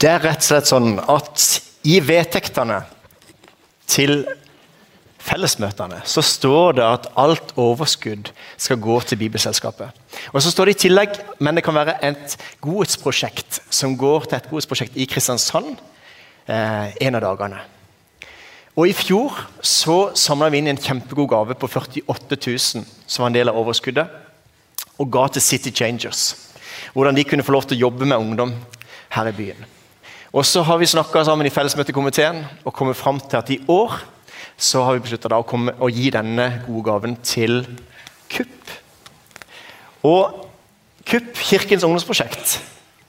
Det er rett og slett sånn at i vedtektene til fellesmøtene så står det at alt overskudd skal gå til Bibelselskapet. Og så står det i tillegg, men det kan være et godhetsprosjekt som går til et godhetsprosjekt i Kristiansand eh, en av dagene. Og I fjor så samla vi inn en kjempegod gave på 48 000, som var en del av overskuddet, og ga til City Changers. Hvordan de kunne få lov til å jobbe med ungdom her i byen. Og så har vi snakka sammen i fellesmøtekomiteen og kommet fram til at i år så har vi beslutta å, å, gi denne gode gaven til KUP. Og KUP, Kirkens ungdomsprosjekt.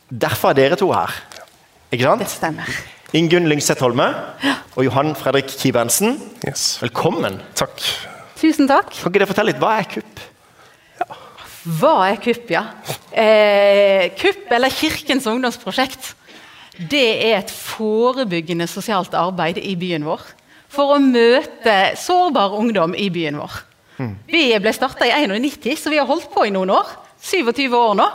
Derfor er dere to her. Ikke sant? Det stemmer. Ingunn Lyngseth Holme og Johan Fredrik Kibensen. Yes. Velkommen. Takk. Tusen takk. Kan ikke dere fortelle litt, Hva er KUP? Hva er KUP, ja? Eh, KUP, eller Kirkens ungdomsprosjekt, det er et forebyggende sosialt arbeid i byen vår. For å møte sårbar ungdom i byen vår. Mm. Vi ble starta i 91, så vi har holdt på i noen år. 27 år nå.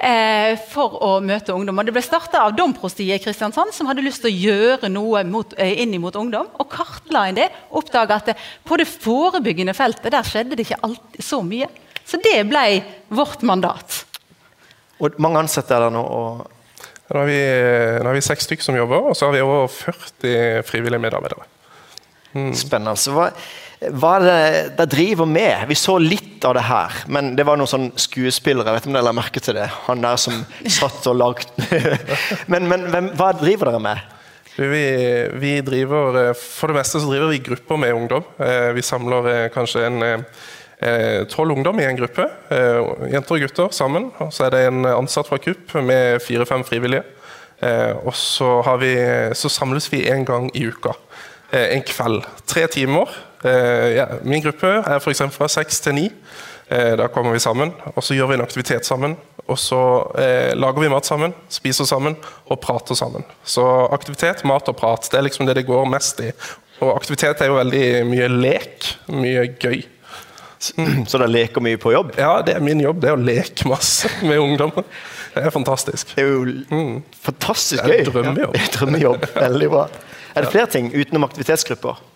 Eh, for å møte ungdom. Og det ble starta av Domprostiet i Kristiansand, som hadde lyst til å gjøre noe mot, eh, inn mot ungdom. Og kartla inn det. Oppdaga at det, på det forebyggende feltet der skjedde det ikke alltid så mye. Så det ble vårt mandat. Og mange ansatte er der nå? nå har, vi, har vi seks stykker som jobber, og så har vi over 40 frivillige medarbeidere. Mm. Spennende. Hva, hva er det de driver med? Vi så litt av det her, men det var noen sånn skuespillere. Jeg vet du om dere la merke til det? Han der som satt og lagde Men, men hvem, hva driver dere med? Vi, vi, driver, eh, For det meste så driver vi grupper med ungdom. Eh, vi samler eh, kanskje en tolv ungdom i en gruppe. Jenter og gutter sammen. Og så er det en ansatt fra KUP med fire-fem frivillige. Og så, vi, så samles vi en gang i uka. Eh, en kveld. Tre timer. Eh, min gruppe er f.eks. fra seks til ni. Eh, da kommer vi sammen, og så gjør vi en aktivitet sammen. Og så eh, lager vi mat sammen, spiser sammen og prater sammen. Så aktivitet, mat og prat det er liksom det det går mest i. Og aktivitet er jo veldig mye lek. Mye gøy. Så dere leker mye på jobb? Ja, det er min jobb. Det er å leke masse med ungdommer. Det er fantastisk. Det er jo mm. fantastisk gøy. Det er drømmejobb. Ja, drømmejobb. Veldig bra. Er det flere ting utenom aktivitetsgrupper?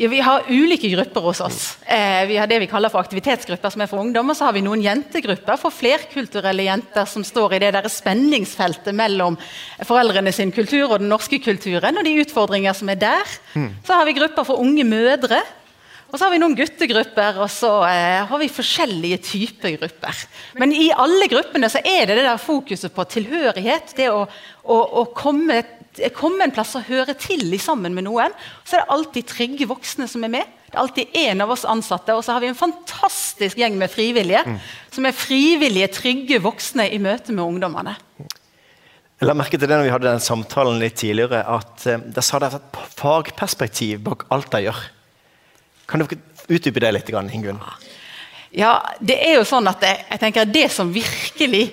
Ja, vi har ulike grupper hos oss. Eh, vi har det vi kaller for aktivitetsgrupper, som er for ungdom. Og så har vi noen jentegrupper for flerkulturelle jenter som står i det der spenningsfeltet mellom foreldrene sin kultur og den norske kulturen, og de utfordringer som er der. Mm. Så har vi grupper for unge mødre. Og så har vi noen guttegrupper, og så eh, har vi forskjellige typer grupper. Men i alle gruppene så er det det der fokuset på tilhørighet. Det å, å, å komme komme en plass og høre til i sammen med noen. Så er det alltid trygge voksne som er med. Det er alltid en av oss ansatte, og så har vi en fantastisk gjeng med frivillige. Mm. Som er frivillige, trygge voksne i møte med ungdommene. Jeg la merke til det når vi hadde den samtalen litt tidligere, at eh, der sa dere et fagperspektiv bak alt de gjør. Kan du utdype det litt, Ingunn? Ja, det er jo sånn at jeg, jeg tenker det som virkelig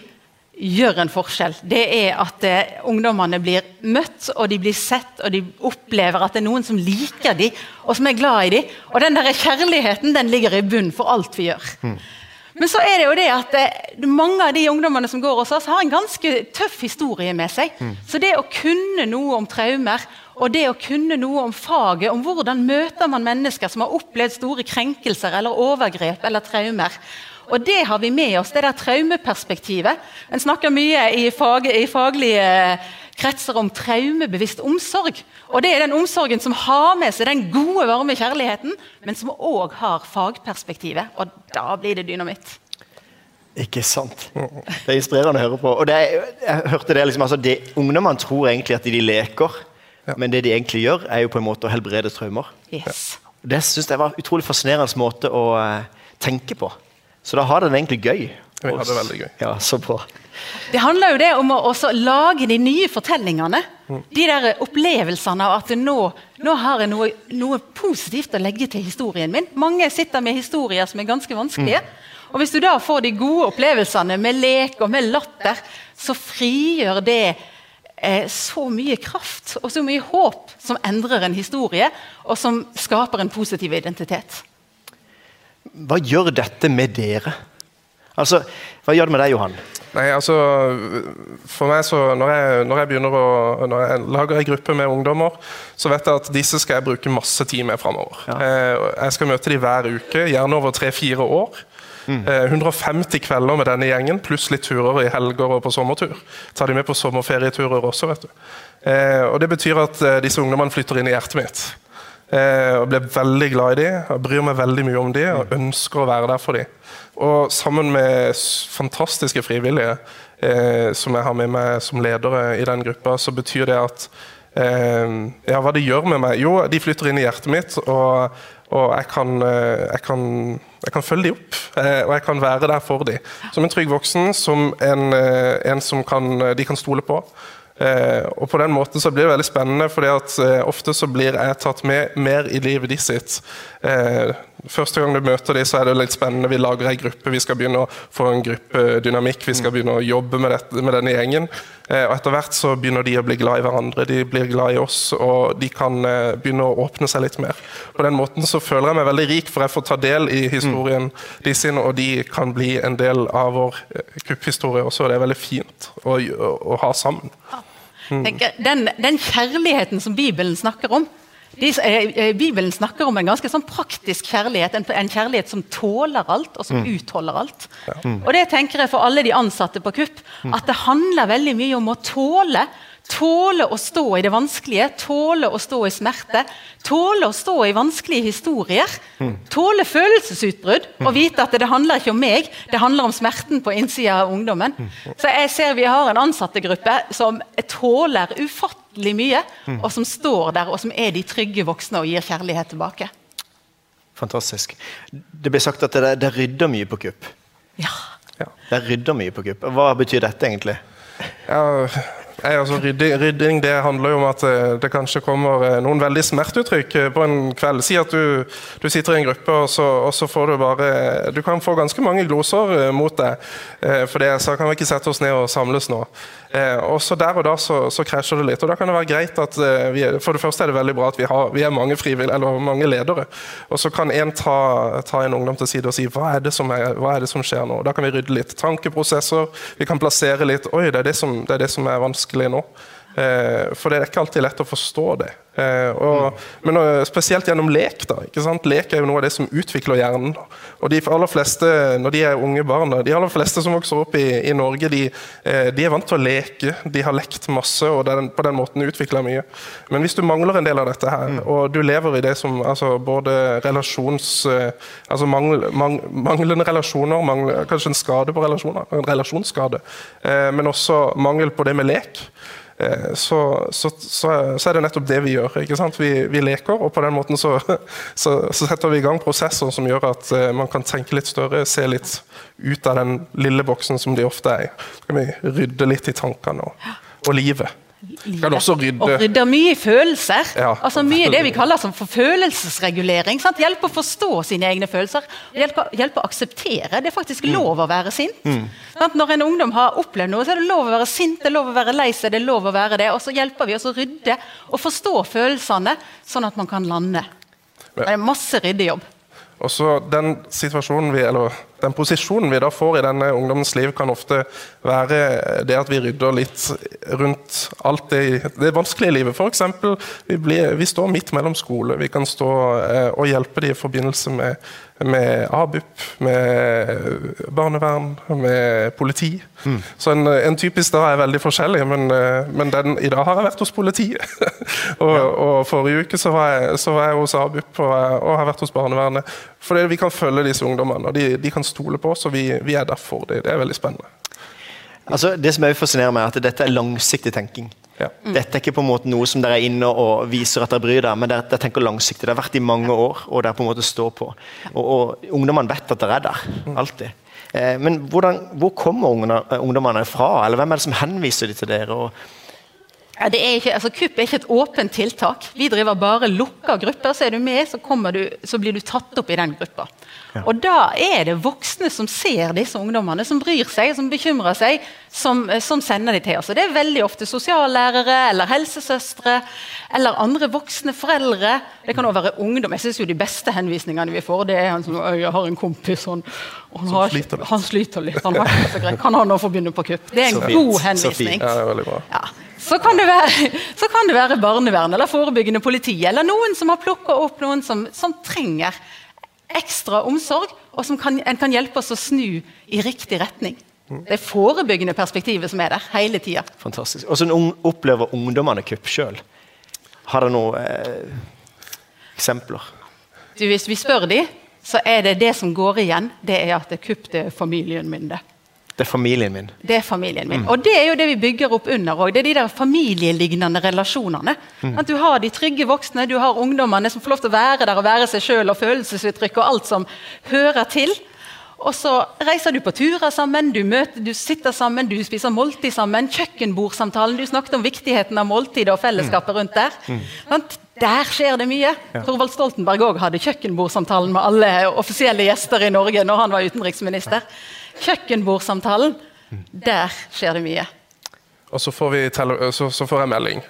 gjør en forskjell. Det er at eh, ungdommene blir møtt og de blir sett, og de opplever at det er noen som liker dem, og som er glad i dem. Og den der kjærligheten den ligger i bunnen for alt vi gjør. Mm. Men så er det jo det at eh, mange av de ungdommene som går hos oss, har en ganske tøff historie med seg. Mm. Så det å kunne noe om traumer, og det å kunne noe om faget, om hvordan møter man mennesker som har opplevd store krenkelser eller overgrep eller traumer, og det har vi med oss, det der traumeperspektivet. En snakker mye i, fag, i faglige kretser om traumebevisst omsorg. Og det er den omsorgen som har med seg den gode, varme kjærligheten, men som òg har fagperspektivet. Og da blir det dynamitt. Ikke sant. Det er inspirerende å høre på. Og det, jeg hørte det liksom, altså det, Ungdommene tror egentlig at de leker, ja. men det de egentlig gjør, er jo på en måte å helbrede traumer. Yes. Det syns jeg var en utrolig fascinerende måte å uh, tenke på. Så da har den egentlig gøy. Vi har det veldig gøy. Ja, så bra. Det handler jo det om å lage de nye fortellingene. Mm. De der opplevelsene av at nå, nå har jeg noe, noe, positivt å legge til historien min. Mange sitter med historier som er ganske vanskelige. Mm. Og Hvis du da får de gode opplevelsene med lek og med latter, så frigjør det eh, så mye kraft og så mye håp som endrer en historie, og som skaper en positiv identitet. Hva gjør dette med dere? Altså, Hva gjør det med deg, Johan? Nei, altså, for meg så, når jeg, når jeg begynner å når jeg lager en gruppe med ungdommer, så vet jeg at disse skal jeg bruke masse tid med framover. Ja. Eh, jeg skal møte dem hver uke, gjerne over tre-fire år. Eh, 150 kvelder med denne gjengen, pluss litt turer i helger og på sommertur. Tar de med på sommerferieturer også, vet du. Eh, og Det betyr at eh, disse ungdommene flytter inn i hjertet mitt. Eh, og blir veldig glad i dem, og bryr meg veldig mye om dem og ønsker å være der for dem. Og sammen med fantastiske frivillige eh, som jeg har med meg som ledere i den gruppa, så betyr det at eh, Ja, hva det gjør med meg? Jo, de flytter inn i hjertet mitt, og, og jeg, kan, eh, jeg, kan, jeg kan følge dem opp. Eh, og jeg kan være der for dem. Som en trygg voksen, som en, eh, en som kan, de kan stole på. Og på den måten så blir det veldig spennende, fordi eh, ofte så blir jeg tatt med mer i livet de sitt. Første gang du møter dem, så er det litt spennende. Vi lager ei gruppe, vi skal begynne å få en gruppedynamikk, vi skal begynne å jobbe med, dette, med denne gjengen. Eh, og etter hvert så begynner de å bli glad i hverandre, de blir glad i oss, og de kan eh, begynne å åpne seg litt mer. På den måten så føler jeg meg veldig rik, for jeg får ta del i historien de sin, og de kan bli en del av vår eh, kupphistorie også. og Det er veldig fint å, å, å ha sammen. Mm. den, den kjærligheten som Bibelen snakker om de, eh, eh, Bibelen snakker om en ganske sånn praktisk kjærlighet. En, en kjærlighet som tåler alt, og som utholder alt. Og det tenker jeg for alle de ansatte på KUP, at det handler veldig mye om å tåle. Tåle å stå i det vanskelige, tåle å stå i smerte. Tåle å stå i vanskelige historier. Tåle følelsesutbrudd og vite at det handler ikke om meg, det handler om smerten på innsida av ungdommen. Så jeg ser vi har en ansattegruppe som tåler ufattelig mye, og som står der og som er de trygge voksne og gir kjærlighet tilbake. Fantastisk. Det blir sagt at det, det rydder mye på kupp. Ja. Det rydder mye på kupp. Hva betyr dette egentlig? Ja, nei, altså, rydding, det handler jo om at eh, det kanskje kommer eh, noen veldig smerteuttrykk eh, på en kveld. Si at du, du sitter i en gruppe, og så, og så får du bare Du kan få ganske mange gloser eh, mot deg. For det så kan vi ikke sette oss ned og samles nå. Eh, og så Der og da så, så krasjer det litt. og Da kan det være greit at eh, vi, For det første er det veldig bra at vi, har, vi er mange frivillige, eller mange ledere. Og så kan en ta, ta en ungdom til side og si hva er, er, hva er det som skjer nå? Da kan vi rydde litt tankeprosesser. Vi kan plassere litt Oi, det er det som, det er, det som er vanskelig nå. Eh, for det er ikke alltid lett å forstå det. Eh, og, Men eh, spesielt gjennom lek. da, ikke sant? Lek er jo noe av det som utvikler hjernen. Og de aller fleste, når de er unge barn, de aller fleste som vokser opp i, i Norge, de, de er vant til å leke. De har lekt masse og den, på den måten utvikler mye. Men hvis du mangler en del av dette her, og du lever i det som altså både relasjons... altså mangl, mang, manglende relasjoner, mangl, kanskje en skade på relasjoner, en relasjonsskade, men også mangel på det med lek. Eh, så, så, så, så er det nettopp det vi gjør. Vi, vi leker, og på den måten så, så, så setter vi i gang prosesser som gjør at eh, man kan tenke litt større, se litt ut av den lille boksen som de ofte er i. Så kan vi rydde litt i tankene og, og livet. Kan også rydde Og rydder mye i følelser. Ja. altså Mye det vi kaller som for følelsesregulering. Sant? Hjelpe å forstå sine egne følelser. Hjelpe, hjelpe å akseptere. Det er faktisk lov å være sint. Sant? Når en ungdom har opplevd noe, så er det lov å være sint, det er lov å være lei seg. det er lov å være det, Og så hjelper vi oss å rydde og forstå følelsene, sånn at man kan lande. Det er masse ryddejobb. Og så den situasjonen vi, eller den posisjonen vi da får i denne ungdommens liv, kan ofte være det at vi rydder litt rundt alt det, det vanskelige livet. F.eks. Vi, blir- vi står midt mellom skole. Vi kan stå eh, og hjelpe dem i forbindelse med, med ABUP, med barnevern, med politi. Så en, en typisk dag er veldig forskjellig, men, eh, men den, i dag har jeg vært hos politiet. og, og forrige uke så var jeg, så var jeg hos ABUP og, og har vært hos barnevernet. Fordi vi kan følge disse ungdommene, og de, de kan stole på oss, og vi, vi er der for dem. Det er veldig spennende. Altså, det som også fascinerer meg, er at dette er langsiktig tenking. Ja. Dette er ikke på en måte noe som dere er inne og viser at dere bryr dere, men dere, dere tenker langsiktig. Det har vært i mange år, og dere på en måte står på. Og, og Ungdommene vet at dere er der. Alltid. Eh, men hvordan, hvor kommer eh, ungdommene fra? Eller hvem er det som henviser de til dere? Og er ikke, altså KUP er ikke et åpent tiltak. Vi driver bare lukka grupper. Så er du med, så, du, så blir du tatt opp i den gruppa. Ja. Og da er det voksne som ser disse ungdommene, som bryr seg, som bekymrer seg, som, som sender de til oss. Og det er veldig ofte sosiallærere eller helsesøstre eller andre voksne foreldre. Det kan også være ungdom. Jeg synes jo De beste henvisningene vi får, det er han som jeg har en kompis han, han, har, sliter han, sliter litt. Han har ikke så greit. Kan han nå få begynne på KUP? Det er en god henvisning. Ja, det er veldig bra. Ja. Så kan, være, så kan, det være, barnevern eller forebyggende politi eller noen som har plukka opp noen som, som, trenger ekstra omsorg, og som kan, en kan hjelpe oss å snu i riktig retning. Det er forebyggende perspektivet som er der hele tida. Fantastisk. Hvordan opplever ungdommene kupp sjøl? Har dere noen eh, eksempler? Du, hvis vi spør dem, så er det det som går igjen, det er at det er kupp familien min. det. Det er familien min. Det er familien min. Mm. Og det er jo det vi bygger opp under òg. Det er de der familielignende relasjonene. Mm. At du har de trygge voksne, du har ungdommene som får lov til å være der og være seg sjøl, og følelsesuttrykk og alt som hører til. Og så reiser du på turer sammen, du, møter, du sitter sammen, du spiser måltid sammen. Kjøkkenbordsamtalen. Du snakket om viktigheten av måltidet og fellesskapet mm. rundt der. Mm. Der skjer det mye. Ja. Thorvald Stoltenberg òg hadde kjøkkenbordsamtalen med alle offisielle gjester i Norge når han var utenriksminister. Kjøkkenbordsamtalen, der skjer det mye. Og så får, så, så får, jeg melding.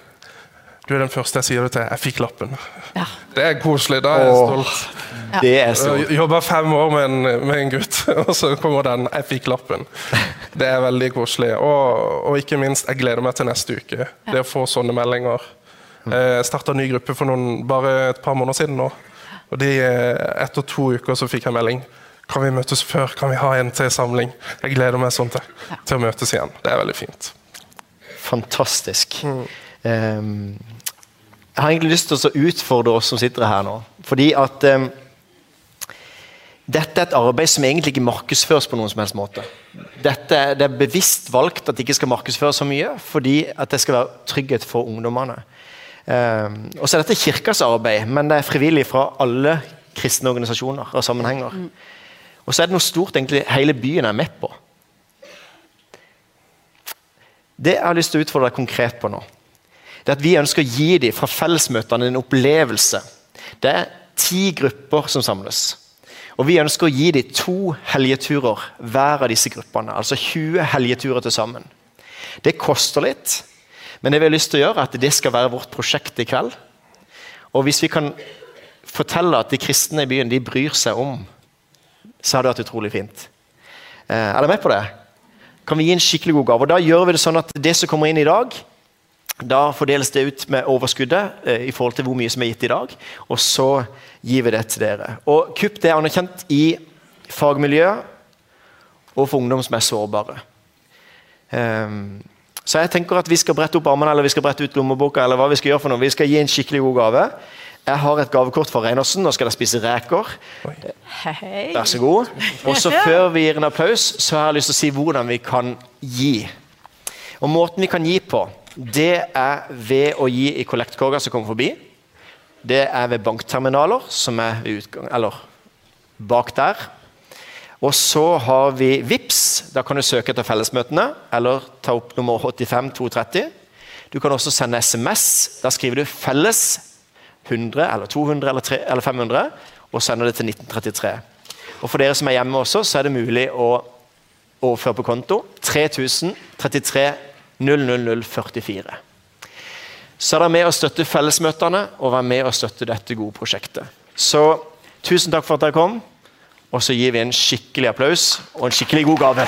Du er den første jeg sier det til. Jeg fikk lappen. Ja. Det er koselig. Da er jeg stolt. Ja. Det er så. Jobba fem år med en, med en, gutt, og så kommer den 'jeg fikk lappen'. Det er veldig koselig. Og, og ikke minst, jeg gleder meg til neste uke. Ja. Det å få sånne meldinger. Jeg starta en ny gruppe for noen, bare et par måneder siden nå. Og de, etter to uker så fikk jeg melding. Kan vi møtes før? Kan vi ha en til samling? Jeg gleder meg sånn til, til å møtes igjen. Det er veldig fint. Fantastisk. Mm. Um, jeg har egentlig lyst til å utfordre oss som sitter her nå. Fordi at um, dette er et arbeid som egentlig ikke markedsføres på noen som helst måte. Dette, det er bevisst valgt at det ikke skal markedsføres så mye, fordi at det skal være trygghet for ungdommene. Um, og så er dette kirkas arbeid, men det er frivillig fra alle kristne organisasjoner og sammenhenger. Mm. Og så er det noe stort egentlig hele byen er med på. Det jeg har lyst til å utfordre deg konkret på nå, det er at vi ønsker å gi dem fra fellesmøtene en opplevelse. Det er ti grupper som samles. Og Vi ønsker å gi dem to helgeturer hver av disse gruppene. Altså 20 helgeturer til sammen. Det koster litt, men det vi har lyst til å gjøre er at det skal være vårt prosjekt i kveld. Og hvis vi kan fortelle at de kristne i byen de bryr seg om så hadde det vært utrolig fint. Eh, er dere med på det? Kan vi gi en skikkelig god gave? Og Da gjør vi det sånn at det som kommer inn i dag, da fordeles det ut med overskuddet eh, i forhold til hvor mye som er gitt i dag. Og så gir vi det til dere. Og KUP det er anerkjent i fagmiljøet og for ungdom som er sårbare. Um, så jeg tenker at vi skal brette opp armene eller vi skal brette ut lommeboka. eller hva Vi skal gjøre for noe. Vi skal gi en skikkelig god gave. Jeg har et gavekort fra Reinersen. Nå skal dere spise reker. Hei. Vær så god. Og så Før vi gir en applaus, så har jeg lyst til å si hvordan vi kan gi. Og Måten vi kan gi på, det er ved å gi i kollektkorga som kommer forbi. Det er ved bankterminaler, som er ved utgang, eller bak der. Og så har vi VIPS. Da kan du søke etter fellesmøtene, eller ta opp nummer 85 230. Du kan også sende SMS. Da skriver du 'felles 100 eller 200 eller, 300, eller 500 og sender det til 1933. Og For dere som er hjemme også, så er det mulig å overføre på konto 3033 00044. Så er dere med å støtte fellesmøtene og være med å støtte dette gode prosjektet. Så tusen takk for at dere kom, og så gir vi en skikkelig applaus og en skikkelig god gave.